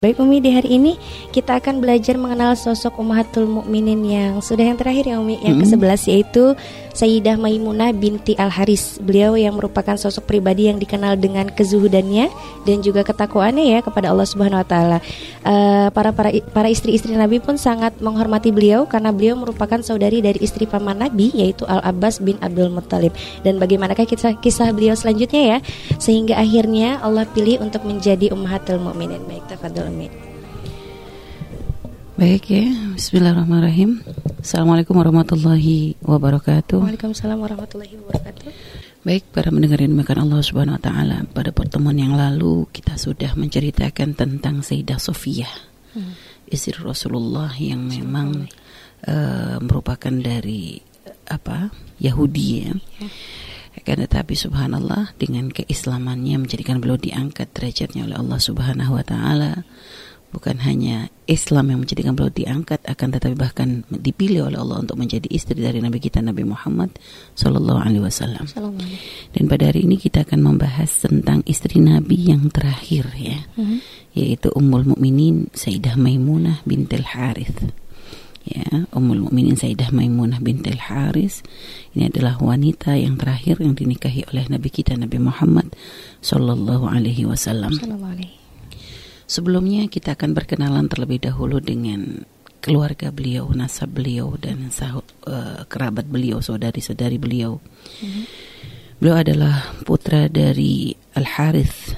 Baik Umi di hari ini kita akan belajar mengenal sosok Ummahatul Mukminin yang sudah yang terakhir ya Umi yang hmm. ke-11 yaitu Sayyidah Maimunah binti Al Haris. Beliau yang merupakan sosok pribadi yang dikenal dengan kezuhudannya dan juga ketakwaannya ya kepada Allah Subhanahu wa taala. Uh, para para para istri-istri Nabi pun sangat menghormati beliau karena beliau merupakan saudari dari istri paman Nabi yaitu Al Abbas bin Abdul Muttalib. Dan bagaimanakah kisah kisah beliau selanjutnya ya sehingga akhirnya Allah pilih untuk menjadi Ummahatul Mukminin. Baik, tafadhol Amin. Baik ya, Bismillahirrahmanirrahim. Assalamualaikum warahmatullahi wabarakatuh. Waalaikumsalam warahmatullahi wabarakatuh. Baik, para mendengar yang Allah Subhanahu wa taala, pada pertemuan yang lalu kita sudah menceritakan tentang Sayyidah Sofiyah. Hmm. Istri Rasulullah yang memang uh, merupakan dari apa? Yahudi ya. ya. Akan tetapi subhanallah dengan keislamannya menjadikan beliau diangkat derajatnya oleh Allah Subhanahu wa taala. Bukan hanya Islam yang menjadikan beliau diangkat akan tetapi bahkan dipilih oleh Allah untuk menjadi istri dari Nabi kita Nabi Muhammad sallallahu alaihi wasallam. Dan pada hari ini kita akan membahas tentang istri Nabi yang terakhir ya. Uh -huh. Yaitu Ummul Mukminin Sayyidah Maimunah bintil Harith ya Ummul Mukminin Sayyidah Maimunah bintil Haris ini adalah wanita yang terakhir yang dinikahi oleh Nabi kita Nabi Muhammad sallallahu alaihi wasallam. Sebelumnya kita akan berkenalan terlebih dahulu dengan keluarga beliau, nasab beliau dan sahut, uh, kerabat beliau, saudari-saudari beliau. Mm-hmm. Beliau adalah putra dari Al Harith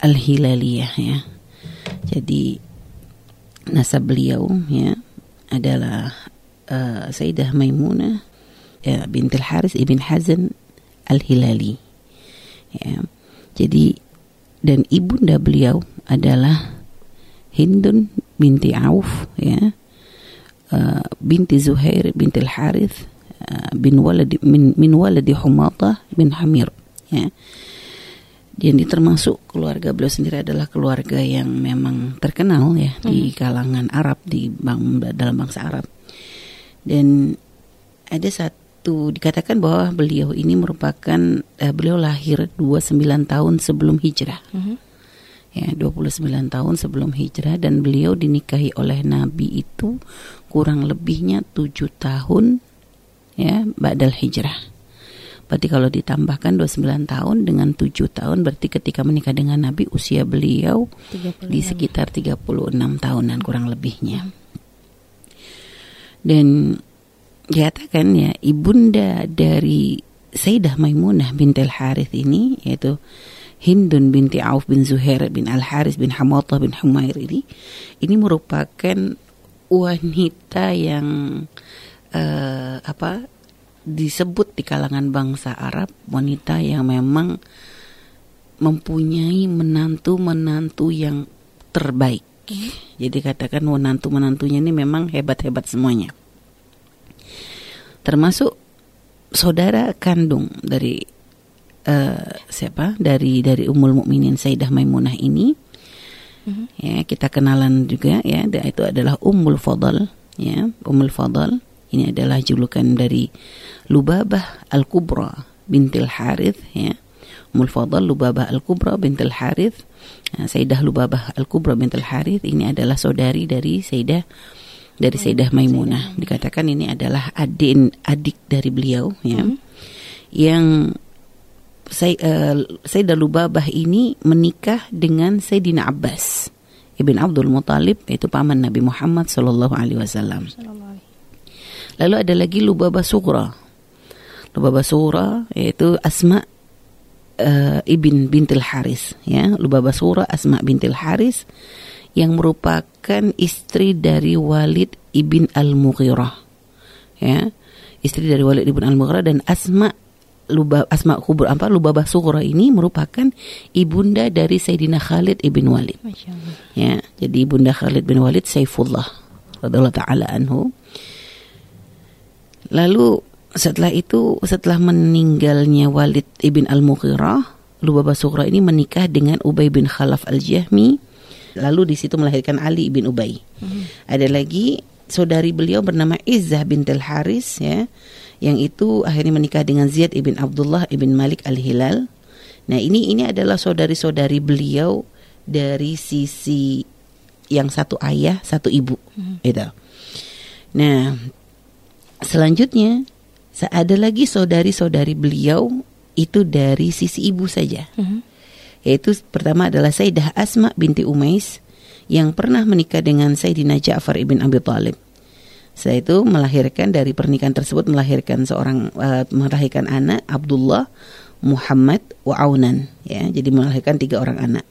Al Hilaliyah ya. Jadi nasab beliau ya adalah uh, Sayyidah Maimunah ya, bintil Haris ibn Hazan Al-Hilali. Ya. Jadi dan ibunda beliau adalah Hindun binti Auf ya. Uh, binti Zuhair bintil Harith uh, bin waladi min, min waladi Humatah bin Hamir ya. Jadi termasuk keluarga beliau sendiri adalah keluarga yang memang terkenal ya hmm. di kalangan Arab di bang, dalam bangsa Arab. Dan ada satu dikatakan bahwa beliau ini merupakan uh, beliau lahir 29 tahun sebelum hijrah. Hmm. Ya, 29 tahun sebelum hijrah dan beliau dinikahi oleh Nabi itu kurang lebihnya 7 tahun ya ba'dal hijrah. Berarti kalau ditambahkan 29 tahun dengan 7 tahun berarti ketika menikah dengan Nabi usia beliau 36. di sekitar 36 tahunan kurang lebihnya. Dan dikatakan ya ibunda dari Sayyidah Maimunah bintil Harith ini yaitu Hindun binti Auf bin Zuhair bin Al Haris bin Hamatah bin Humair ini ini merupakan wanita yang uh, apa disebut di kalangan bangsa Arab wanita yang memang mempunyai menantu-menantu yang terbaik. Jadi katakan menantu-menantunya ini memang hebat-hebat semuanya. Termasuk saudara kandung dari uh, siapa? Dari dari Ummul Mukminin Sayyidah Maimunah ini. Uh-huh. Ya, kita kenalan juga ya, itu adalah Ummul Fadl ya, Ummul Fadl ini adalah julukan dari Lubabah Al-Kubra bintil Harith ya. Ummul Fadl Lubabah Al-Kubra bintil Harith. Nah, Sayyidah Lubabah Al-Kubra bintil Harith ini adalah saudari dari Sayyidah dari Sayyidah Maimunah. Dikatakan ini adalah adik adik dari beliau ya. Hmm. Yang Say, uh, Sayyidah Lubabah ini menikah dengan Sayyidina Abbas ibn Abdul Muthalib yaitu paman Nabi Muhammad sallallahu alaihi wasallam. Lalu ada lagi Lubabah Sughra. Lubabah Sughra yaitu Asma uh, ibn bintil Haris ya. Lubabah Sughra Asma bintil Haris yang merupakan istri dari Walid ibn Al-Mughirah. Ya. Istri dari Walid ibn Al-Mughirah dan Asma Lubab Asma Kubur apa Lubabah Sughra ini merupakan ibunda dari Sayyidina Khalid ibn Walid. Ya, jadi ibunda Khalid bin Walid Saifullah radhiyallahu taala anhu. Lalu setelah itu setelah meninggalnya Walid ibn al-Mughirah, Lubabah Sughra ini menikah dengan Ubay bin Khalaf al-Jahmi. Lalu di situ melahirkan Ali bin Ubay. Hmm. Ada lagi saudari beliau bernama Izzah bintil Haris ya, yang itu akhirnya menikah dengan Ziyad ibn Abdullah ibn Malik al-Hilal. Nah, ini ini adalah saudari-saudari beliau dari sisi yang satu ayah, satu ibu. Gitu. Nah, selanjutnya ada lagi saudari-saudari beliau itu dari sisi ibu saja. Yaitu pertama adalah Sayyidah Asma binti Umais yang pernah menikah dengan Sayyidina Ja'far ibn Abi Thalib. Saya itu melahirkan dari pernikahan tersebut melahirkan seorang uh, melahirkan anak Abdullah Muhammad wa Aunan ya. Jadi melahirkan tiga orang anak.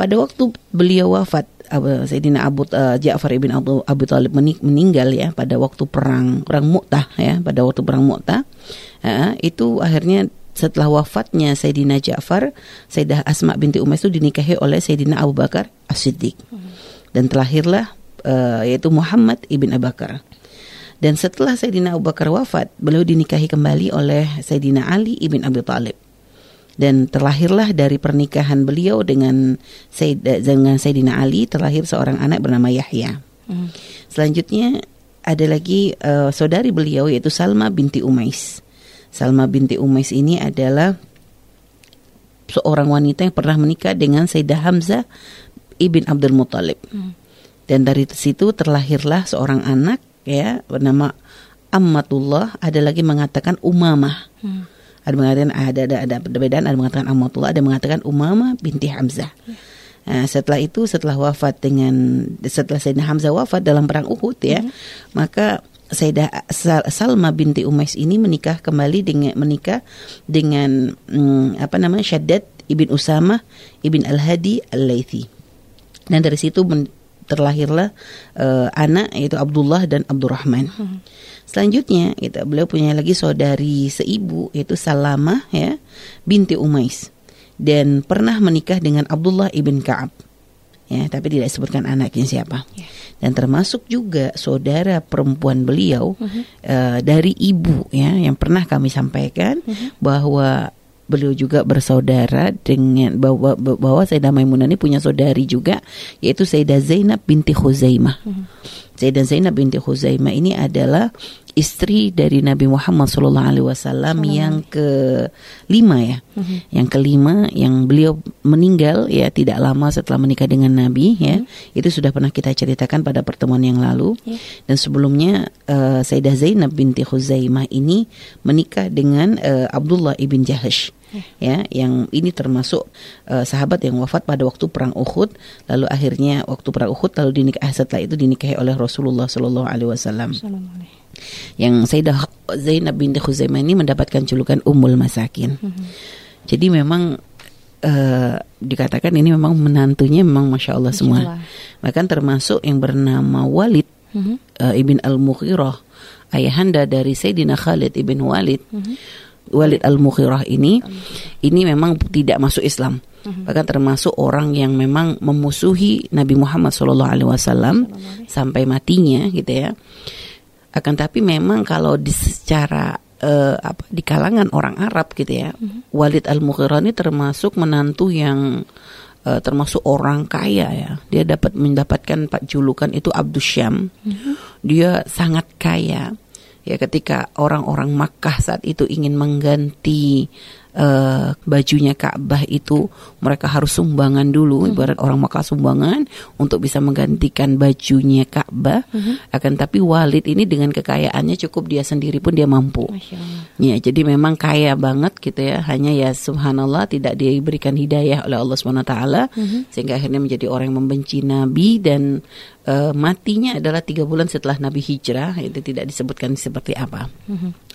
Pada waktu beliau wafat Sayyidina Abu uh, Ja'far ibn Abu, Abu Talib meninggal ya pada waktu perang perang Mu'tah ya pada waktu perang Mu'tah uh, itu akhirnya setelah wafatnya Sayyidina Ja'far Sayyidah Asma binti Umais itu dinikahi oleh Sayyidina Abu Bakar As-Siddiq. Dan terlahirlah uh, yaitu Muhammad ibn Abu Bakar. Dan setelah Sayyidina Abu Bakar wafat beliau dinikahi kembali oleh Sayyidina Ali ibn Abi Talib dan terlahirlah dari pernikahan beliau dengan Sayyid, dengan Sayyidina Ali terlahir seorang anak bernama Yahya. Hmm. Selanjutnya ada lagi uh, saudari beliau yaitu Salma binti Umais. Salma binti Umais ini adalah seorang wanita yang pernah menikah dengan Sayyidah Hamzah ibn Abdul Muthalib. Hmm. Dan dari situ terlahirlah seorang anak ya bernama Ammatullah, ada lagi mengatakan Umamah. Hmm ada mengatakan ada ada ada perbedaan ada mengatakan Amatullah ada mengatakan Umama binti Hamzah ya. Nah, setelah itu setelah wafat dengan setelah Sayyidina Hamzah wafat dalam perang Uhud ya hmm. maka Sayyidah Salma binti Umais ini menikah kembali dengan menikah dengan hmm, apa namanya Syaddad ibn Usama ibn Al Hadi Al Laythi dan dari situ terlahirlah uh, anak yaitu Abdullah dan Abdurrahman. Hmm. Selanjutnya kita beliau punya lagi saudari seibu yaitu Salamah ya binti Umais dan pernah menikah dengan Abdullah ibn Ka'ab. Ya, tapi tidak disebutkan anaknya siapa. Yeah. Dan termasuk juga saudara perempuan beliau uh -huh. uh, dari ibu ya yang pernah kami sampaikan uh -huh. bahwa beliau juga bersaudara dengan bahwa bahwa Sayyidah Maimunah ini punya saudari juga yaitu Sayyidah Zainab binti Khuzaimah. Hmm. Sayyidah Zainab binti Khuzaimah ini adalah istri dari Nabi Muhammad Sallallahu Alaihi Wasallam yang kelima ya, mm-hmm. yang kelima yang beliau meninggal ya tidak lama setelah menikah dengan Nabi ya, mm-hmm. itu sudah pernah kita ceritakan pada pertemuan yang lalu yeah. dan sebelumnya uh, Sayyidah Zainab binti Khuzaimah ini menikah dengan uh, Abdullah ibn Jahash ya yang ini termasuk uh, sahabat yang wafat pada waktu perang Uhud. Lalu akhirnya waktu perang Uhud lalu dinikah setelah itu dinikahi oleh Rasulullah Shallallahu Alaihi Wasallam. Yang Sayyidah Zainab binti Khuzaimah ini mendapatkan julukan Ummul Masakin. Mm-hmm. jadi memang uh, dikatakan ini memang menantunya memang masya Allah semua. Allah. bahkan termasuk yang bernama Walid mm-hmm. uh, ibn al Mughirah ayahanda dari Sayyidina Khalid ibn Walid. Mm-hmm Walid al-Mughirah ini ini memang tidak masuk Islam. Mhm. Bahkan termasuk orang yang memang memusuhi Nabi Muhammad SAW sampai matinya gitu ya. Akan tapi memang kalau di secara uh, apa di kalangan orang Arab gitu ya, mhm. Walid al-Mughirah ini termasuk menantu yang uh, termasuk orang kaya ya. Dia dapat mendapatkan pak julukan itu Abdus Syam. Mhm. Dia sangat kaya ya ketika orang-orang Makkah saat itu ingin mengganti uh, bajunya Ka'bah itu mereka harus sumbangan dulu hmm. ibarat orang Makkah sumbangan untuk bisa menggantikan bajunya Ka'bah hmm. akan tapi Walid ini dengan kekayaannya cukup dia sendiri pun dia mampu ya jadi memang kaya banget gitu ya hanya ya subhanallah tidak diberikan hidayah oleh Allah Subhanahu taala hmm. sehingga akhirnya menjadi orang yang membenci nabi dan uh, matinya adalah tiga bulan setelah Nabi hijrah itu tidak disebutkan seperti apa.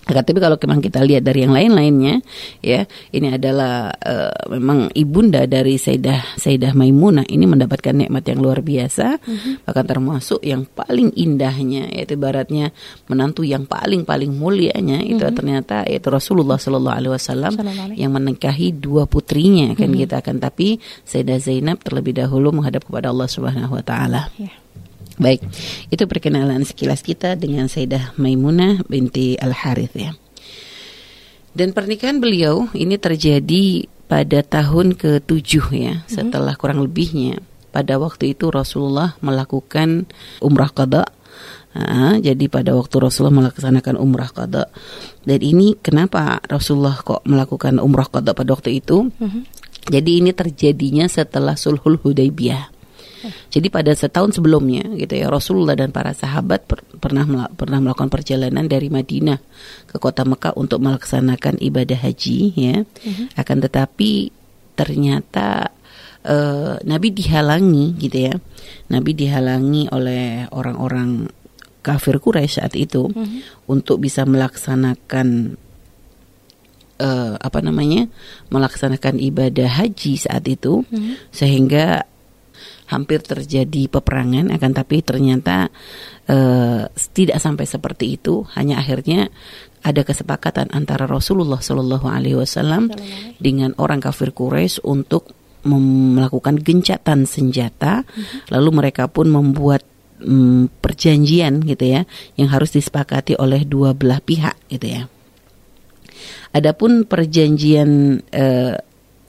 Tapi kalau memang kita lihat dari yang lain-lainnya, ya ini adalah uh, memang ibunda dari Sayyidah Sayyidah Maimunah ini mendapatkan nikmat yang luar biasa, mm-hmm. bahkan termasuk yang paling indahnya yaitu baratnya menantu yang paling paling mulianya mm-hmm. itu ternyata yaitu Rasulullah Shallallahu Alaihi Wasallam yang menikahi dua putrinya kan mm-hmm. kita akan tapi Sayyidah Zainab terlebih dahulu menghadap kepada Allah Subhanahu Wa Taala. Yeah. Baik, itu perkenalan sekilas kita dengan Sayyidah Maimunah binti Al-Harith ya. Dan pernikahan beliau ini terjadi pada tahun ke-7 ya, mm-hmm. setelah kurang lebihnya. Pada waktu itu Rasulullah melakukan umrah qada. Nah, jadi pada waktu Rasulullah melaksanakan umrah qada. Dan ini kenapa Rasulullah kok melakukan umrah qada pada waktu itu? Mm-hmm. Jadi ini terjadinya setelah Sulhul Hudaybiyah. Jadi pada setahun sebelumnya gitu ya Rasulullah dan para sahabat per, pernah pernah melakukan perjalanan dari Madinah ke kota Mekah untuk melaksanakan ibadah haji ya. Uh-huh. Akan tetapi ternyata uh, Nabi dihalangi gitu ya. Nabi dihalangi oleh orang-orang kafir Quraisy saat itu uh-huh. untuk bisa melaksanakan uh, apa namanya melaksanakan ibadah haji saat itu hmm. sehingga hampir terjadi peperangan akan tapi ternyata uh, tidak sampai seperti itu. Hanya akhirnya ada kesepakatan antara Rasulullah Shallallahu Alaihi Wasallam dengan orang kafir Quraisy untuk melakukan gencatan senjata. Hmm. lalu mereka pun membuat um, perjanjian gitu ya yang harus disepakati oleh dua belah pihak gitu ya. Adapun perjanjian uh,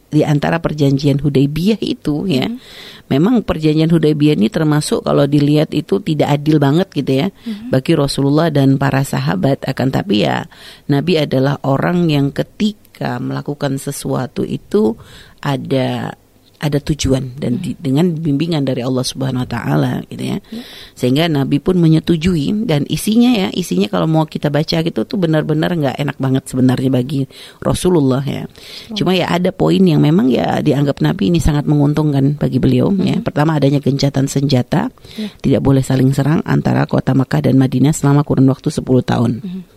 di antara perjanjian Hudaybiyah itu ya. Hmm. Memang perjanjian Hudaybiyah ini termasuk kalau dilihat itu tidak adil banget gitu ya hmm. bagi Rasulullah dan para sahabat akan tapi ya Nabi adalah orang yang ketika melakukan sesuatu itu ada ada tujuan dan di, dengan bimbingan dari Allah Subhanahu wa taala gitu ya. ya. Sehingga Nabi pun menyetujui dan isinya ya, isinya kalau mau kita baca gitu tuh benar-benar nggak enak banget sebenarnya bagi Rasulullah ya. Cuma ya ada poin yang memang ya dianggap Nabi ini sangat menguntungkan bagi beliau ya. Hmm. Pertama adanya gencatan senjata, ya. tidak boleh saling serang antara kota Makkah dan Madinah selama kurun waktu 10 tahun. Hmm.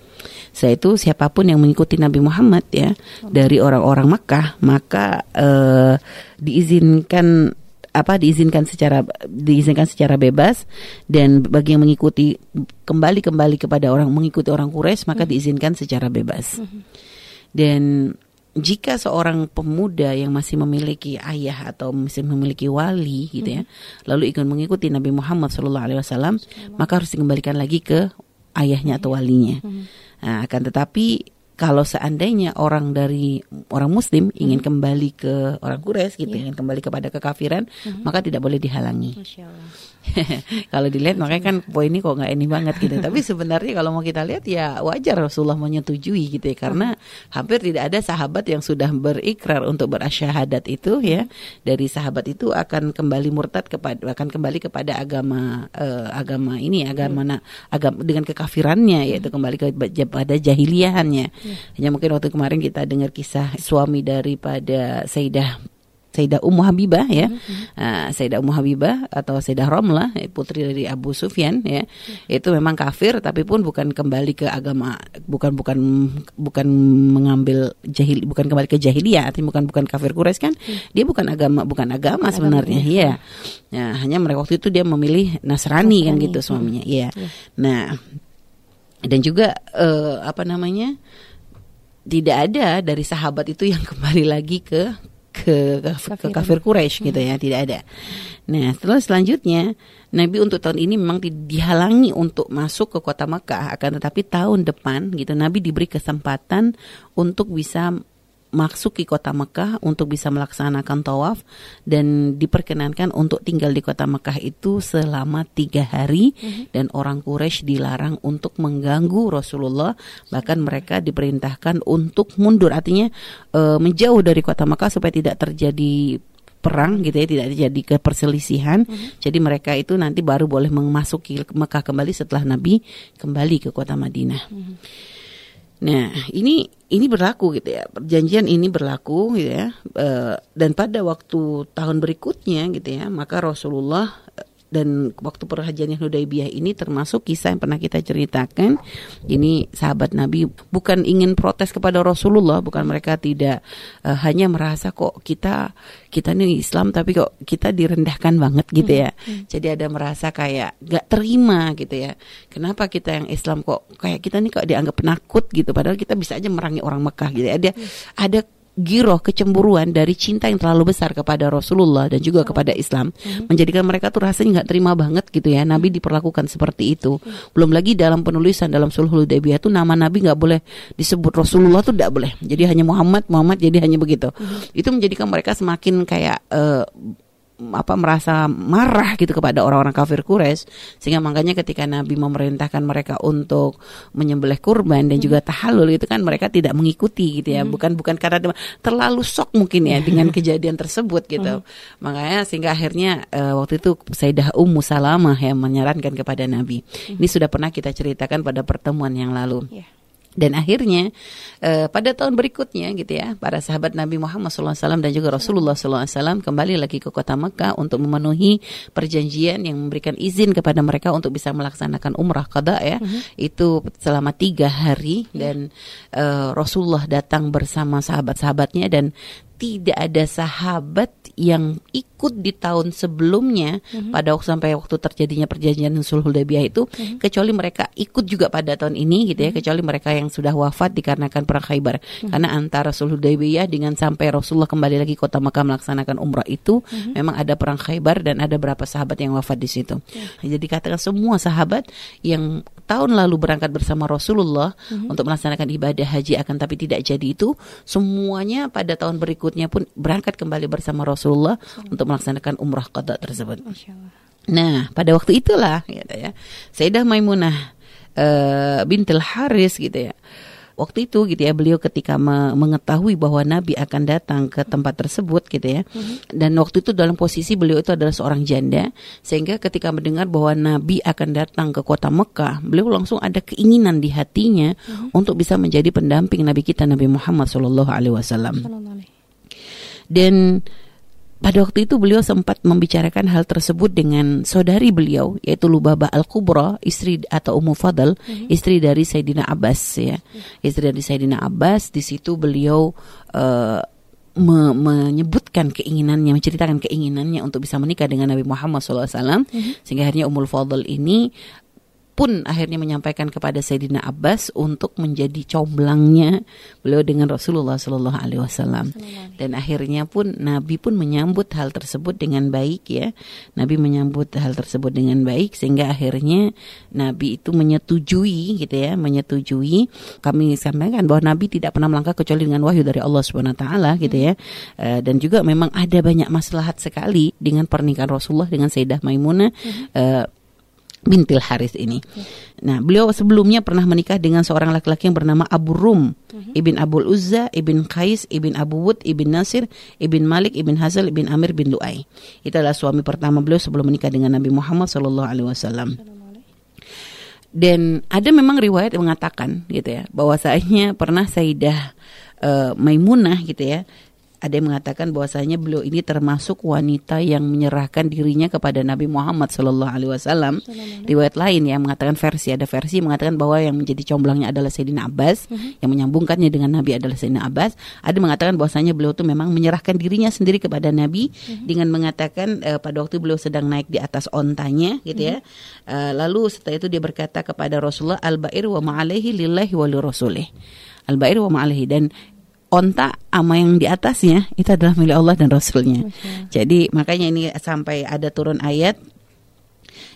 Saya itu siapa pun yang mengikuti Nabi Muhammad ya dari orang-orang Makkah maka uh, diizinkan apa diizinkan secara diizinkan secara bebas dan bagi yang mengikuti kembali kembali kepada orang mengikuti orang Quraisy maka hmm. diizinkan secara bebas. Hmm. Dan jika seorang pemuda yang masih memiliki ayah atau masih memiliki wali gitu ya, hmm. lalu ikut mengikuti Nabi Muhammad SAW, maka harus dikembalikan lagi ke ayahnya atau walinya. Nah, akan tetapi kalau seandainya orang dari orang muslim ingin hmm. kembali ke orang Quraisy gitu, yeah. ingin kembali kepada kekafiran, hmm. maka tidak boleh dihalangi. kalau dilihat makanya kan poin ini kok nggak ini banget gitu. Tapi sebenarnya kalau mau kita lihat ya wajar Rasulullah menyetujui gitu ya karena hampir tidak ada sahabat yang sudah berikrar untuk berasyahadat itu ya dari sahabat itu akan kembali murtad kepada akan kembali kepada agama uh, agama ini agama hmm. agama dengan kekafirannya yaitu kembali kepada jahiliyahannya. Hmm. Hanya mungkin waktu kemarin kita dengar kisah suami daripada Sayyidah Sayyidah Ummu Habibah ya. Mm-hmm. Uh, Sayyidah Ummu Habibah atau Sayyidah Romlah eh, putri dari Abu Sufyan ya. Mm-hmm. Itu memang kafir tapi pun bukan kembali ke agama bukan bukan bukan mengambil jahil bukan kembali ke jahiliyah artinya bukan bukan kafir Quraisy kan. Mm-hmm. Dia bukan agama bukan agama bukan sebenarnya ya. ya. Nah, hanya mereka waktu itu dia memilih Nasrani, Nasrani. kan gitu suaminya. Iya. Mm-hmm. Nah, dan juga uh, apa namanya? tidak ada dari sahabat itu yang kembali lagi ke ke kafir, ke kafir Quraisy gitu ya, tidak ada. Nah, setelah selanjutnya Nabi untuk tahun ini memang dihalangi untuk masuk ke kota Mekah, akan tetapi tahun depan gitu Nabi diberi kesempatan untuk bisa masuk ke kota Mekah untuk bisa melaksanakan tawaf dan diperkenankan untuk tinggal di kota Mekah itu selama tiga hari mm-hmm. dan orang Quraisy dilarang untuk mengganggu Rasulullah bahkan mereka diperintahkan untuk mundur artinya e, menjauh dari kota Mekah supaya tidak terjadi perang gitu ya tidak terjadi keperselisihan mm-hmm. jadi mereka itu nanti baru boleh memasuki Mekah kembali setelah Nabi kembali ke kota Madinah mm-hmm. Nah, ini ini berlaku gitu ya. Perjanjian ini berlaku gitu ya. E, dan pada waktu tahun berikutnya gitu ya, maka Rasulullah dan waktu perhajian Hudaybiyah ini termasuk kisah yang pernah kita ceritakan. Ini sahabat Nabi bukan ingin protes kepada Rasulullah, bukan mereka tidak uh, hanya merasa kok kita kita ini Islam tapi kok kita direndahkan banget gitu ya. Hmm. hmm. Jadi ada merasa kayak gak terima gitu ya. Kenapa kita yang Islam kok kayak kita nih kok dianggap penakut gitu padahal kita bisa aja merangi orang Mekah gitu ya. Ada hmm. ada giroh kecemburuan dari cinta yang terlalu besar kepada Rasulullah dan juga kepada Islam. Hmm. menjadikan mereka tuh rasanya nggak terima banget gitu ya Nabi diperlakukan seperti itu. Belum lagi dalam penulisan dalam Sulhul Hudaybiyah tuh nama Nabi nggak boleh disebut Rasulullah tuh tidak boleh. Jadi hanya Muhammad Muhammad jadi hanya begitu. Hmm. itu menjadikan mereka semakin kayak uh, apa merasa marah gitu kepada orang-orang kafir Quraisy sehingga makanya ketika Nabi memerintahkan mereka untuk menyembelih kurban dan juga tahallul itu kan mereka tidak mengikuti gitu ya hmm. bukan bukan karena terlalu sok mungkin ya dengan kejadian tersebut gitu hmm. makanya sehingga akhirnya uh, waktu itu Sayyidah Ummu Salamah yang menyarankan kepada Nabi hmm. ini sudah pernah kita ceritakan pada pertemuan yang lalu yeah. Dan akhirnya uh, pada tahun berikutnya gitu ya, para sahabat Nabi Muhammad SAW dan juga Rasulullah SAW kembali lagi ke kota Mekah untuk memenuhi perjanjian yang memberikan izin kepada mereka untuk bisa melaksanakan umrah qada ya. Uh-huh. Itu selama tiga hari yeah. dan uh, Rasulullah datang bersama sahabat-sahabatnya dan tidak ada sahabat yang ikut di tahun sebelumnya mm-hmm. pada waktu sampai waktu terjadinya perjanjian Sulh Hudaybiyah itu mm-hmm. kecuali mereka ikut juga pada tahun ini gitu ya mm-hmm. kecuali mereka yang sudah wafat dikarenakan perang Khaybar mm-hmm. karena antara Sulh Hudaybiyah dengan sampai Rasulullah kembali lagi kota Makkah melaksanakan umrah itu mm-hmm. memang ada perang Khaybar dan ada berapa sahabat yang wafat di situ. Mm-hmm. Jadi katakan semua sahabat yang tahun lalu berangkat bersama Rasulullah mm-hmm. untuk melaksanakan ibadah haji akan tapi tidak jadi itu semuanya pada tahun berikutnya pun berangkat kembali bersama Rasulullah untuk melaksanakan umrah qada tersebut. Nah, pada waktu itulah gitu ya. Sayyidah Maimunah uh, bintil Haris gitu ya waktu itu gitu ya beliau ketika me mengetahui bahwa Nabi akan datang ke tempat tersebut gitu ya mm-hmm. dan waktu itu dalam posisi beliau itu adalah seorang janda sehingga ketika mendengar bahwa Nabi akan datang ke kota Mekah beliau langsung ada keinginan di hatinya mm-hmm. untuk bisa menjadi pendamping Nabi kita Nabi Muhammad Shallallahu Alaihi Wasallam dan pada waktu itu beliau sempat membicarakan hal tersebut dengan saudari beliau yaitu Lubaba Al-Kubra, istri atau Ummu Fadl, mm-hmm. istri dari Sayyidina Abbas ya. Mm-hmm. Istri dari Sayyidina Abbas di situ beliau uh, me menyebutkan keinginannya, menceritakan keinginannya untuk bisa menikah dengan Nabi Muhammad SAW, mm-hmm. sehingga akhirnya Ummul Fadl ini pun akhirnya menyampaikan kepada Sayyidina Abbas untuk menjadi comblangnya beliau dengan Rasulullah Shallallahu Alaihi Wasallam. Dan akhirnya pun Nabi pun menyambut hal tersebut dengan baik ya. Nabi menyambut hal tersebut dengan baik sehingga akhirnya Nabi itu menyetujui gitu ya menyetujui. Kami sampaikan bahwa Nabi tidak pernah melangkah kecuali dengan wahyu dari Allah Subhanahu Wa Taala gitu ya. Uh, dan juga memang ada banyak maslahat sekali dengan pernikahan Rasulullah dengan Sayyidah Maimunah. Uh, bintil Haris ini. Nah, beliau sebelumnya pernah menikah dengan seorang laki-laki yang bernama Abu Rum, uh-huh. ibn Abul Uzza, ibn Qais, ibn Abu Wud, ibn Nasir, ibn Malik, ibn Hazal, ibn Amir bin Lu'ay. Itu adalah suami pertama beliau sebelum menikah dengan Nabi Muhammad Sallallahu Alaihi Wasallam. Dan ada memang riwayat yang mengatakan gitu ya, bahwasanya pernah Sayyidah uh, Maimunah gitu ya ada yang mengatakan bahwasanya beliau ini termasuk wanita yang menyerahkan dirinya kepada Nabi Muhammad Shallallahu Alaihi Wasallam. Riwayat lain yang mengatakan versi ada versi mengatakan bahwa yang menjadi comblangnya adalah Sayyidina Abbas, uh-huh. yang menyambungkannya dengan Nabi adalah Sayyidina Abbas. Ada yang mengatakan bahwasanya beliau itu memang menyerahkan dirinya sendiri kepada Nabi uh-huh. dengan mengatakan uh, pada waktu beliau sedang naik di atas ontanya, gitu uh-huh. ya. Uh, lalu setelah itu dia berkata kepada Rasulullah al-ba'ir wa ma'alaihi lillahi wa rasulih al-ba'ir wa ma'alaihi dan onta ama yang di atasnya itu adalah milik Allah dan Rasulnya. Jadi makanya ini sampai ada turun ayat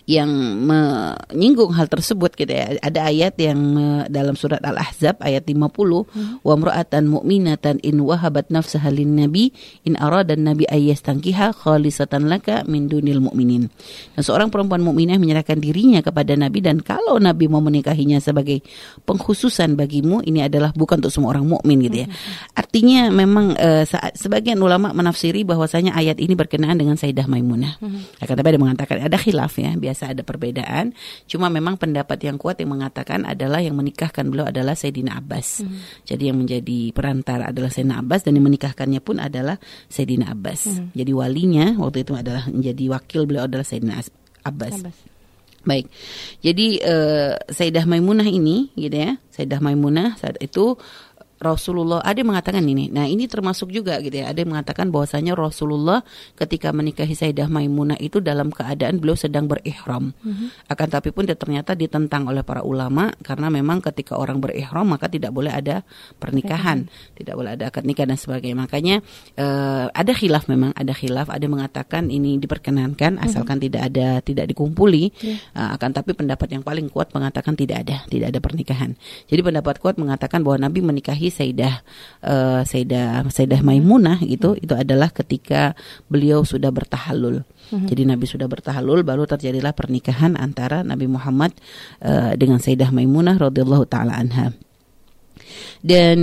yang menyinggung hal tersebut gitu ya. Ada ayat yang dalam surat Al-Ahzab ayat 50 hmm. wa mra'atan mu'minatan in wahabat nafsaha nabi in arada nabi ayyastankiha khalisatan laka min dunil mu'minin. Dan seorang perempuan mukminah menyerahkan dirinya kepada nabi dan kalau nabi mau menikahinya sebagai pengkhususan bagimu ini adalah bukan untuk semua orang mukmin gitu ya. Hmm. Artinya memang uh, sebagian ulama menafsiri bahwasanya ayat ini berkenaan dengan Sayyidah Maimunah. Hmm. Akan tapi ada mengatakan ada khilaf ya, biasa biasa ada perbedaan. Cuma memang pendapat yang kuat yang mengatakan adalah yang menikahkan beliau adalah Sayyidina Abbas. Hmm. Jadi yang menjadi perantara adalah Sayyidina Abbas dan yang menikahkannya pun adalah Sayyidina Abbas. Hmm. Jadi walinya waktu itu adalah menjadi wakil beliau adalah Sayyidina Abbas. Abbas. Baik. Jadi uh, Sayyidah Maimunah ini gitu ya. Sayyidah Maimunah saat itu Rasulullah ada yang mengatakan ini. Nah, ini termasuk juga gitu ya. Ada yang mengatakan bahwasanya Rasulullah ketika menikahi Sayyidah Maimunah itu dalam keadaan beliau sedang berihram. Mm-hmm. Akan tapi pun ternyata ditentang oleh para ulama karena memang ketika orang berihram maka tidak boleh ada pernikahan, mm-hmm. tidak boleh ada akad nikah dan sebagainya. Makanya uh, ada khilaf memang, ada khilaf, ada yang mengatakan ini diperkenankan mm-hmm. asalkan tidak ada tidak dikumpuli. Yeah. Uh, akan tapi pendapat yang paling kuat mengatakan tidak ada, tidak ada pernikahan. Jadi pendapat kuat mengatakan bahwa Nabi menikahi menikahi Sayyidah uh, Sayyidah Sayyidah Maimunah gitu itu adalah ketika beliau sudah bertahalul. Hmm. Jadi Nabi sudah bertahalul baru terjadilah pernikahan antara Nabi Muhammad uh, dengan Sayyidah Maimunah radhiyallahu taala anha. Dan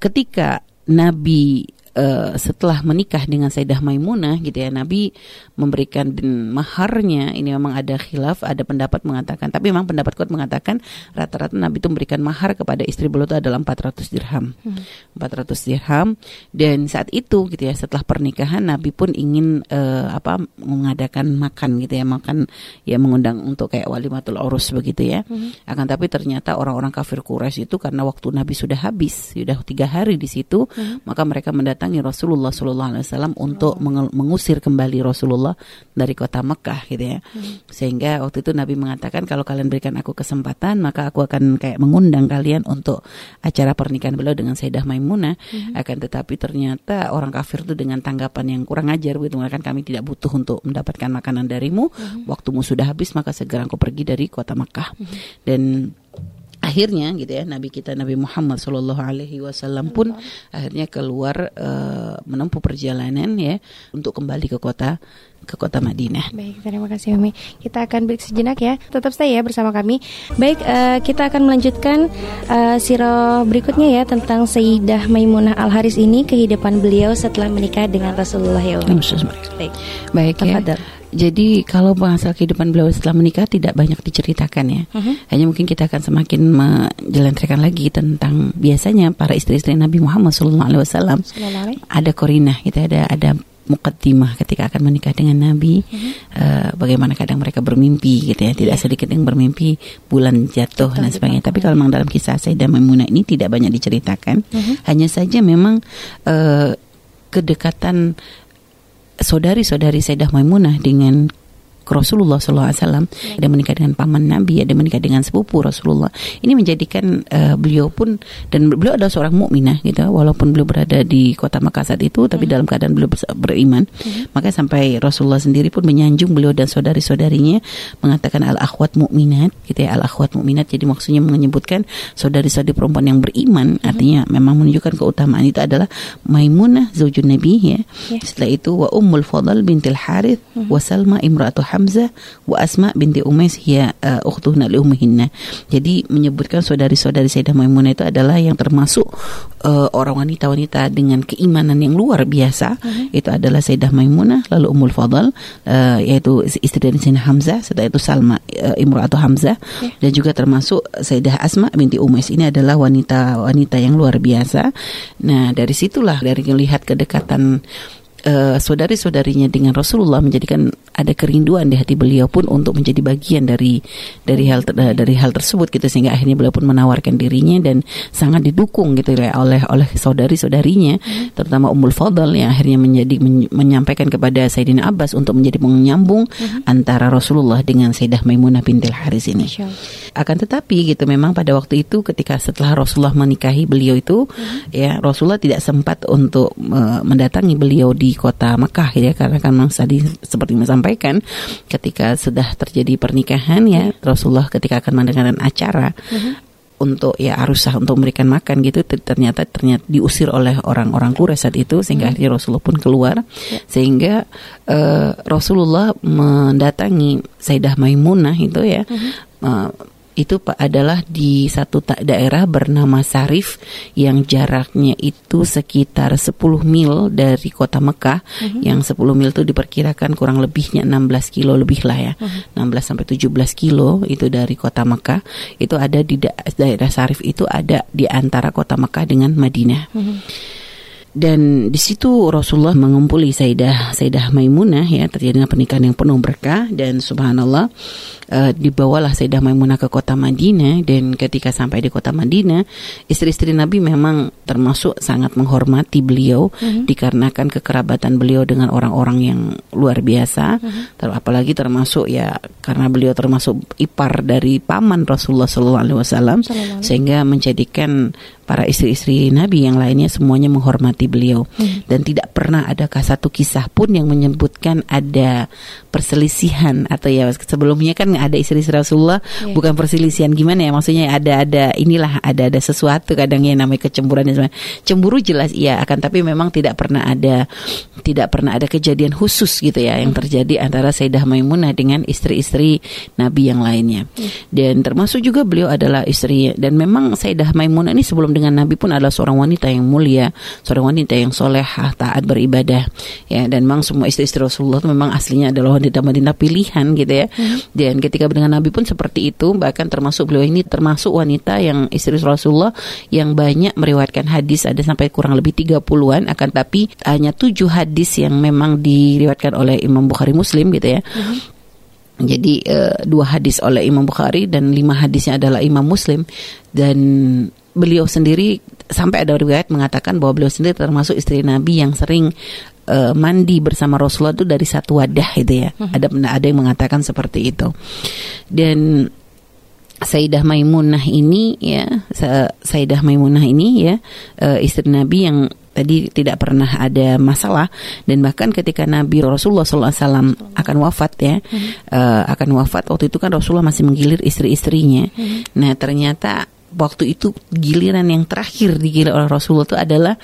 ketika Nabi uh, setelah menikah dengan Sayyidah Maimunah gitu ya Nabi memberikan maharnya ini memang ada khilaf ada pendapat mengatakan tapi memang pendapat kuat mengatakan rata-rata Nabi itu memberikan mahar kepada istri beliau itu adalah 400 dirham hmm. 400 dirham dan saat itu gitu ya setelah pernikahan Nabi pun ingin uh, apa mengadakan makan gitu ya makan ya mengundang untuk kayak walimatul urus begitu ya hmm. akan tapi ternyata orang-orang kafir Quraisy itu karena waktu Nabi sudah habis sudah tiga hari di situ hmm. maka mereka mendatangi Rasulullah SAW untuk oh. mengusir kembali Rasulullah dari kota Mekah gitu ya. Hmm. Sehingga waktu itu Nabi mengatakan kalau kalian berikan aku kesempatan maka aku akan kayak mengundang kalian untuk acara pernikahan beliau dengan Sayyidah Maimunah. Hmm. Akan tetapi ternyata orang kafir itu dengan tanggapan yang kurang ajar begitu mengatakan kami tidak butuh untuk mendapatkan makanan darimu. Hmm. Waktumu sudah habis maka segera aku pergi dari kota Mekah. Hmm. Dan akhirnya gitu ya Nabi kita Nabi Muhammad Shallallahu Alaihi Wasallam pun akhirnya keluar uh, menempuh perjalanan ya untuk kembali ke kota ke kota Madinah. Baik, terima kasih Umi. Kita akan break sejenak ya. Tetap stay ya bersama kami. Baik, uh, kita akan melanjutkan uh, siro berikutnya ya tentang Sayyidah Maimunah Al Haris ini kehidupan beliau setelah menikah dengan Rasulullah ya Umi. Baik, baik ya. Jadi kalau bahasa kehidupan beliau setelah menikah tidak banyak diceritakan ya. Uh-huh. Hanya mungkin kita akan semakin menjelentrehkan lagi tentang biasanya para istri-istri Nabi Muhammad SAW ada korinah, gitu ada ada mukaddimah ketika akan menikah dengan Nabi. Uh-huh. Uh, bagaimana kadang mereka bermimpi gitu ya, tidak yeah. sedikit yang bermimpi bulan jatuh Betul, dan sebagainya. Tapi kalau memang dalam kisah Sayyidah Maimunah ini tidak banyak diceritakan. Uh-huh. Hanya saja memang uh, kedekatan saudari-saudari Sayyidah Maimunah dengan Rasulullah SAW ada menikah dengan paman Nabi ada menikah dengan sepupu Rasulullah ini menjadikan uh, beliau pun dan beliau adalah seorang mukminah gitu walaupun beliau berada di kota Makkah saat itu tapi hmm. dalam keadaan beliau beriman hmm. maka sampai Rasulullah sendiri pun menyanjung beliau dan saudari-saudarinya mengatakan al akhwat mukminat gitu ya al akhwat mukminat jadi maksudnya menyebutkan saudari-saudari perempuan yang beriman hmm. artinya memang menunjukkan keutamaan itu adalah Maimunah zaujun Nabi ya yeah. setelah itu wa ummul fadl bintil Harith hmm. wa Salma imra'atu Hamzah wa Asma binti Umais hiya uh, ukhtuhna li ummihinna. Jadi menyebutkan saudari-saudari Sayyidah Maimunah itu adalah yang termasuk uh, orang wanita-wanita dengan keimanan yang luar biasa. Uh-huh. Itu adalah Sayyidah Maimunah, lalu Ummul Fadl uh, yaitu istri dari Sayyidina Hamzah, setelah itu Salma uh, atau Hamzah okay. dan juga termasuk Sayyidah Asma binti Umais. Ini adalah wanita-wanita yang luar biasa. Nah, dari situlah dari melihat kedekatan uh, saudari-saudarinya dengan Rasulullah menjadikan ada kerinduan di hati beliau pun untuk menjadi bagian dari dari hal uh, dari hal tersebut gitu sehingga akhirnya beliau pun menawarkan dirinya dan sangat didukung gitu ya oleh oleh saudari-saudarinya hmm. terutama Ummul Fadl yang akhirnya menjadi men, menyampaikan kepada Sayyidina Abbas untuk menjadi penyambung hmm. antara Rasulullah dengan Sayyidah Maimunah bintil Haris ini. Akan tetapi gitu memang pada waktu itu ketika setelah Rasulullah menikahi beliau itu hmm. ya Rasulullah tidak sempat untuk uh, mendatangi beliau di kota Mekah ya karena kan memang tadi seperti yang sampaikan ketika sudah terjadi pernikahan ya Rasulullah ketika akan mengadakan acara uh-huh untuk ya arusah untuk memberikan makan gitu ternyata ternyata diusir oleh orang-orang Quraisy saat itu sehingga hmm. akhirnya Rasulullah pun keluar ya. sehingga uh, Rasulullah mendatangi Sayyidah Maimunah itu ya hmm. uh, itu adalah di satu daerah bernama Sarif yang jaraknya itu sekitar 10 mil dari kota Mekah. Uh-huh. yang 10 mil itu diperkirakan kurang lebihnya 16 kilo lebih lah ya. Uh-huh. 16 sampai 17 kilo itu dari kota Mekah. Itu ada di da daerah Sarif itu ada di antara kota Mekah dengan Madinah. Uh-huh dan di situ Rasulullah mengumpuli Sayyidah Sayyidah Maimunah ya terjadinya pernikahan yang penuh berkah. Dan subhanallah uh, dibawalah Sayyidah Maimunah ke kota Madinah. Dan ketika sampai di kota Madinah istri-istri Nabi memang termasuk sangat menghormati beliau. Mm-hmm. dikarenakan kekerabatan beliau dengan orang-orang yang luar biasa. Mm-hmm. ter apalagi termasuk ya karena beliau termasuk ipar dari paman Rasulullah SAW sehingga menjadikan para istri-istri Nabi yang lainnya semuanya menghormati beliau hmm. dan tidak pernah ada satu kisah pun yang menyebutkan ada perselisihan atau ya sebelumnya kan ada istri-istri Rasulullah yeah. bukan perselisihan gimana ya maksudnya ada ada inilah ada ada sesuatu kadang yang namanya kecemburuan dan cemburu jelas iya akan tapi memang tidak pernah ada tidak pernah ada kejadian khusus gitu ya yang hmm. terjadi antara Sayyidah Maimunah dengan istri-istri Nabi yang lainnya hmm. dan termasuk juga beliau adalah istri dan memang Sayyidah Maimunah ini sebelum dengan Nabi pun adalah seorang wanita yang mulia, seorang wanita yang solehah, taat beribadah. Ya, dan memang semua istri-istri Rasulullah itu memang aslinya adalah wanita-wanita pilihan gitu ya. Hmm. Dan ketika dengan Nabi pun seperti itu, bahkan termasuk beliau ini termasuk wanita yang istri Rasulullah yang banyak meriwayatkan hadis ada sampai kurang lebih 30-an akan tapi hanya tujuh hadis yang memang diriwayatkan oleh Imam Bukhari Muslim gitu ya. Hmm jadi uh, dua hadis oleh Imam Bukhari dan lima hadisnya adalah Imam Muslim dan beliau sendiri sampai ada riwayat mengatakan bahwa beliau sendiri termasuk istri Nabi yang sering uh, mandi bersama Rasulullah itu dari satu wadah itu ya. Uh-huh. Ada ada yang mengatakan seperti itu. Dan Sayyidah Maimunah ini ya Sayyidah Maimunah ini ya uh, istri Nabi yang tadi tidak pernah ada masalah dan bahkan ketika Nabi Rasulullah SAW akan wafat ya hmm. uh, akan wafat waktu itu kan Rasulullah masih menggilir istri-istrinya. Hmm. Nah ternyata waktu itu giliran yang terakhir digilir oleh Rasulullah itu adalah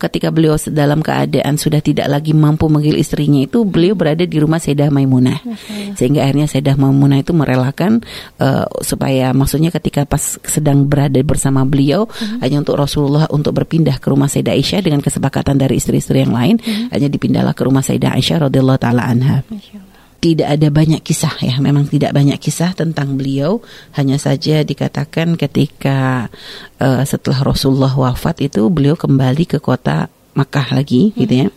ketika beliau dalam keadaan sudah tidak lagi mampu menggil istrinya itu beliau berada di rumah Sayyidah Maimunah. Sehingga akhirnya Sayyidah Maimunah itu merelakan uh, supaya maksudnya ketika pas sedang berada bersama beliau uh-huh. hanya untuk Rasulullah untuk berpindah ke rumah Sayyidah Aisyah dengan kesepakatan dari istri-istri yang lain uh-huh. hanya dipindahlah ke rumah Sayyidah Aisyah radhiyallahu taala anha tidak ada banyak kisah ya, memang tidak banyak kisah tentang beliau. Hanya saja dikatakan ketika uh, setelah Rasulullah wafat itu beliau kembali ke kota Makkah lagi hmm. gitu ya.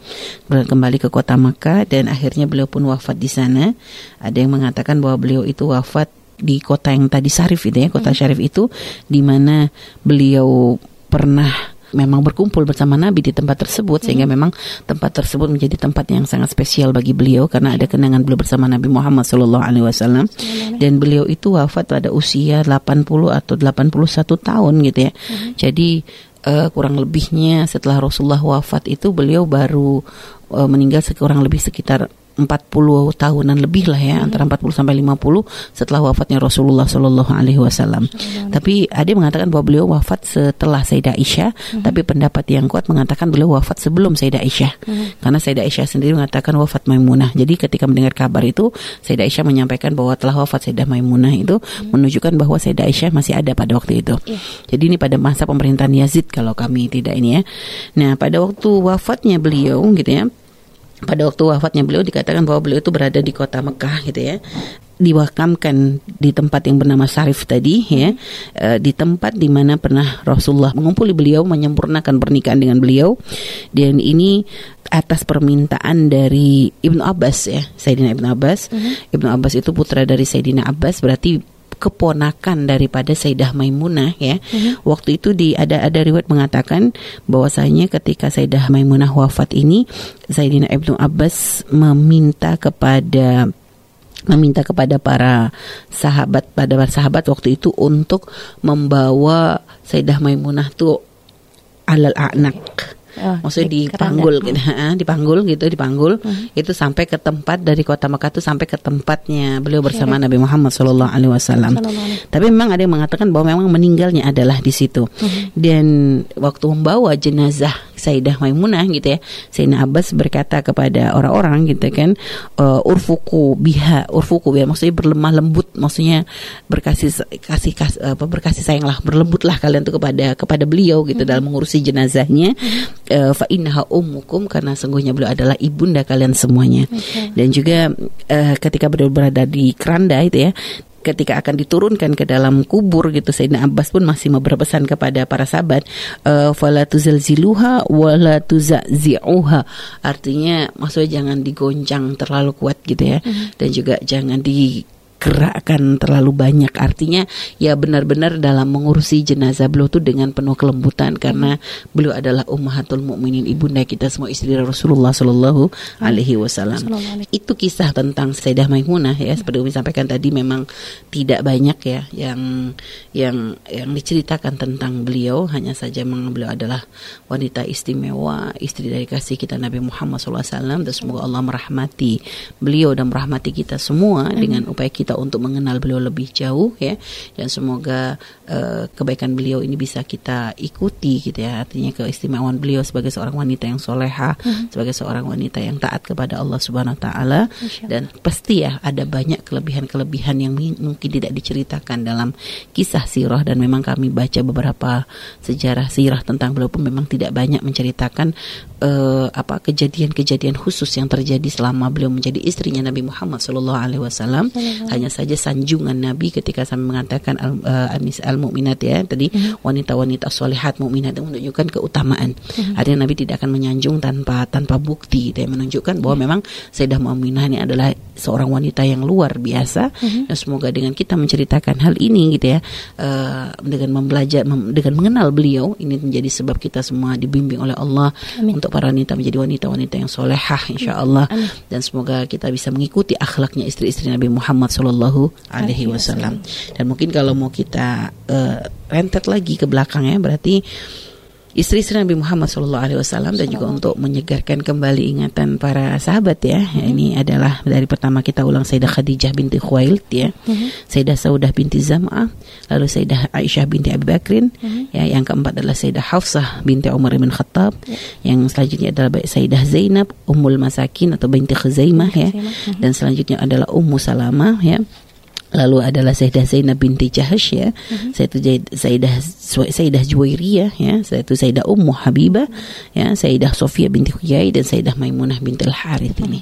Kembali ke kota Makkah dan akhirnya beliau pun wafat di sana. Ada yang mengatakan bahwa beliau itu wafat di kota yang tadi Syarif itu ya, kota hmm. Syarif itu di mana beliau pernah memang berkumpul bersama Nabi di tempat tersebut hmm. sehingga memang tempat tersebut menjadi tempat yang sangat spesial bagi beliau karena ada kenangan beliau bersama Nabi Muhammad Shallallahu Alaihi Wasallam dan beliau itu wafat pada usia 80 atau 81 tahun gitu ya. Hmm. Jadi uh, kurang lebihnya setelah Rasulullah wafat itu beliau baru uh, meninggal sekurang lebih sekitar 40 tahunan lebih lah ya hmm. antara 40 sampai 50 setelah wafatnya Rasulullah Shallallahu alaihi wasallam. Tapi ada yang mengatakan bahwa beliau wafat setelah Sayyidah Aisyah, hmm. tapi pendapat yang kuat mengatakan beliau wafat sebelum Sayyidah Aisyah. Hmm. Karena Sayyidah Aisyah sendiri mengatakan wafat Maimunah. Jadi ketika mendengar kabar itu Sayyidah Aisyah menyampaikan bahwa telah wafat Sayyidah Maimunah itu hmm. menunjukkan bahwa Sayyidah Aisyah masih ada pada waktu itu. Yeah. Jadi ini pada masa pemerintahan Yazid kalau kami tidak ini ya. Nah, pada waktu wafatnya beliau gitu ya pada waktu wafatnya beliau dikatakan bahwa beliau itu berada di kota Mekah gitu ya diwakamkan di tempat yang bernama Syarif tadi ya e, di tempat di mana pernah Rasulullah mengumpuli beliau menyempurnakan pernikahan dengan beliau dan ini atas permintaan dari Ibnu Abbas ya Sayyidina Ibnu Abbas uh mhm. -huh. Ibnu Abbas itu putra dari Sayyidina Abbas berarti keponakan daripada Sayyidah Maimunah ya. Mm-hmm. Waktu itu di ada ada riwayat mengatakan bahwasanya ketika Sayyidah Maimunah wafat ini Sayyidina Ibnu Abbas meminta kepada meminta kepada para sahabat pada para sahabat waktu itu untuk membawa Sayyidah Maimunah tuh alal anak Oh, maksudnya dipanggul gitu, dipanggul gitu, dipanggul hmm. itu sampai ke tempat dari kota Mekah itu sampai ke tempatnya beliau bersama Nabi Muhammad Shallallahu Alaihi Wasallam. Tapi memang ada yang mengatakan bahwa memang meninggalnya adalah di situ. Hmm. Dan waktu membawa jenazah Sayyidah Maimunah gitu ya, Sayyidina Abbas berkata kepada orang-orang gitu kan, uh, urfuku biha, urfuku ya maksudnya berlemah lembut, maksudnya berkasih kasih kas, apa berkasih sayanglah, berlembutlah kalian tuh kepada kepada beliau gitu hmm. dalam mengurusi jenazahnya. Hmm uh, fa innaha ummukum karena sungguhnya beliau adalah ibunda kalian semuanya. Okay. Dan juga uh, ketika beliau berada di keranda itu ya, ketika akan diturunkan ke dalam kubur gitu Sayyidina Abbas pun masih berpesan kepada para sahabat uh, fala tuzalziluha wala tuzazi'uha artinya maksudnya jangan digoncang terlalu kuat gitu ya mm -hmm. dan juga jangan di gerakkan terlalu banyak. Artinya ya benar-benar dalam mengurusi jenazah beliau itu dengan penuh kelembutan karena beliau adalah ummahatul mukminin ibunda kita semua istri Rasulullah Shallallahu alaihi wasallam. Itu kisah tentang Sayyidah Maimunah ya seperti Umi sampaikan tadi memang tidak banyak ya yang yang yang diceritakan tentang beliau hanya saja memang beliau adalah wanita istimewa, istri dari kasih kita Nabi Muhammad SAW dan semoga Allah merahmati beliau dan merahmati kita semua Amin. dengan upaya kita untuk mengenal beliau lebih jauh ya. Dan semoga uh, kebaikan beliau ini bisa kita ikuti gitu ya. Artinya keistimewaan beliau sebagai seorang wanita yang soleha hmm. sebagai seorang wanita yang taat kepada Allah Subhanahu Wa Taala. Dan pasti ya ada banyak kelebihan-kelebihan yang mungkin tidak diceritakan dalam kisah sirah. Dan memang kami baca beberapa sejarah sirah tentang beliau pun memang tidak banyak menceritakan uh, apa kejadian-kejadian khusus yang terjadi selama beliau menjadi istrinya Nabi Muhammad Shallallahu Alaihi Wasallam. Hanya saja sanjungan Nabi ketika sampai mengatakan al, uh, anis al mukminat ya tadi mhm. wanita-wanita solehat mukminat menunjukkan keutamaan. Uh-huh. Artinya Nabi tidak akan menyanjung tanpa tanpa bukti dan menunjukkan bahwa memang Sayyidah Mu'minah ini adalah seorang wanita yang luar biasa. Dan semoga dengan kita menceritakan hal ini gitu ya uh, dengan membelajar mem, dengan mengenal beliau ini menjadi sebab kita semua dibimbing oleh Allah Amin. untuk para wanita menjadi wanita-wanita yang solehah insya Allah dan semoga kita bisa mengikuti akhlaknya istri-istri Nabi Muhammad Shallallahu Alaihi Wasallam. dan mungkin kalau mau kita uh, rentet lagi ke belakang ya berarti istri-istri Nabi Muhammad SAW dan juga untuk menyegarkan kembali ingatan para sahabat ya. Mm-hmm. Ini adalah dari pertama kita ulang Sayyidah Khadijah binti Khuwailid ya, mm-hmm. Sayyidah Saudah binti Zam'ah, lalu Sayyidah Aisyah binti Abi Bakrin, mm-hmm. ya yang keempat adalah Sayyidah Hafsah binti Umar bin Khattab, mm-hmm. yang selanjutnya adalah Sayyidah Zainab Ummul Masakin atau binti Khuzaimah ya, mm-hmm. dan selanjutnya adalah Ummu Salamah ya lalu adalah Sayyidah Zainab binti Jahash ya, uh-huh. Sayyidah Sayyidah Sayyidah Juwairiyah ya, Sayyidah Sayyidah Ummu Habibah ya, Sayyidah Sofia binti Huyai dan Sayyidah Maimunah binti Al-Harith uh-huh. ini.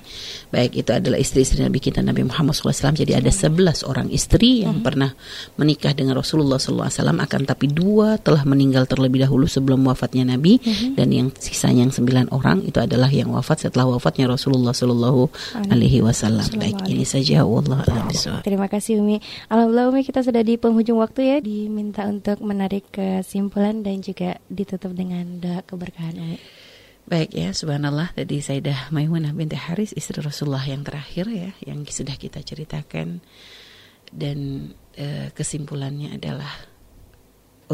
Baik itu adalah istri-istri Nabi kita Nabi Muhammad SAW. Jadi ada 11 orang istri yang uh-huh. pernah menikah dengan Rasulullah SAW. Akan tapi dua telah meninggal terlebih dahulu sebelum wafatnya Nabi dan yang sisanya yang sembilan orang itu adalah yang wafat setelah wafatnya Rasulullah SAW. Alaihi Wasallam. Baik ini saja. Wallah Terima kasih Umi. Alhamdulillah Umi kita sudah di penghujung waktu ya. Diminta untuk menarik kesimpulan dan juga ditutup dengan doa keberkahan Umi. Baik ya, subhanallah tadi Sayyidah Maimunah binti Haris istri Rasulullah yang terakhir ya yang sudah kita ceritakan dan e, kesimpulannya adalah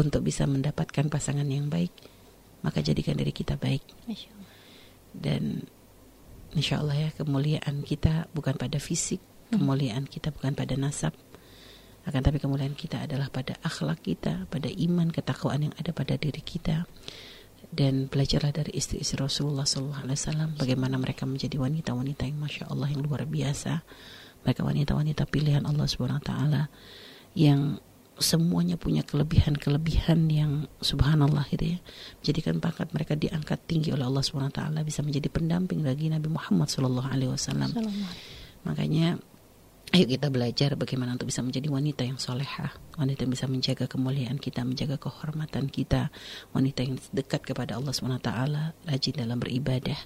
untuk bisa mendapatkan pasangan yang baik maka jadikan dari kita baik. Dan insya Allah ya kemuliaan kita bukan pada fisik. Kemuliaan kita bukan pada nasab, akan tapi kemuliaan kita adalah pada akhlak kita, pada iman ketakwaan yang ada pada diri kita. Dan belajarlah dari istri-istri Rasulullah SAW bagaimana mereka menjadi wanita-wanita yang masya Allah yang luar biasa. Mereka wanita-wanita pilihan Allah Subhanahu Taala yang semuanya punya kelebihan-kelebihan yang subhanallah gitu ya. Menjadikan pangkat mereka diangkat tinggi oleh Allah Subhanahu Taala bisa menjadi pendamping bagi Nabi Muhammad Sallallahu Alaihi Wasallam. Makanya Ayo kita belajar bagaimana untuk bisa menjadi wanita yang soleha, wanita yang bisa menjaga kemuliaan kita, menjaga kehormatan kita, wanita yang dekat kepada Allah swt, rajin dalam beribadah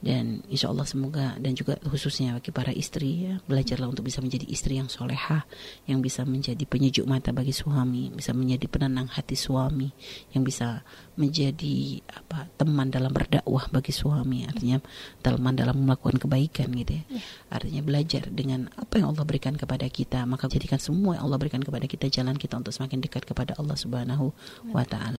dan insya Allah semoga dan juga khususnya bagi para istri ya belajarlah untuk bisa menjadi istri yang soleha yang bisa menjadi penyejuk mata bagi suami bisa menjadi penenang hati suami yang bisa menjadi apa teman dalam berdakwah bagi suami. Artinya teman dalam melakukan kebaikan gitu ya. ya. Artinya belajar dengan apa yang Allah berikan kepada kita maka jadikan semua yang Allah berikan kepada kita jalan kita untuk semakin dekat kepada Allah Subhanahu wa taala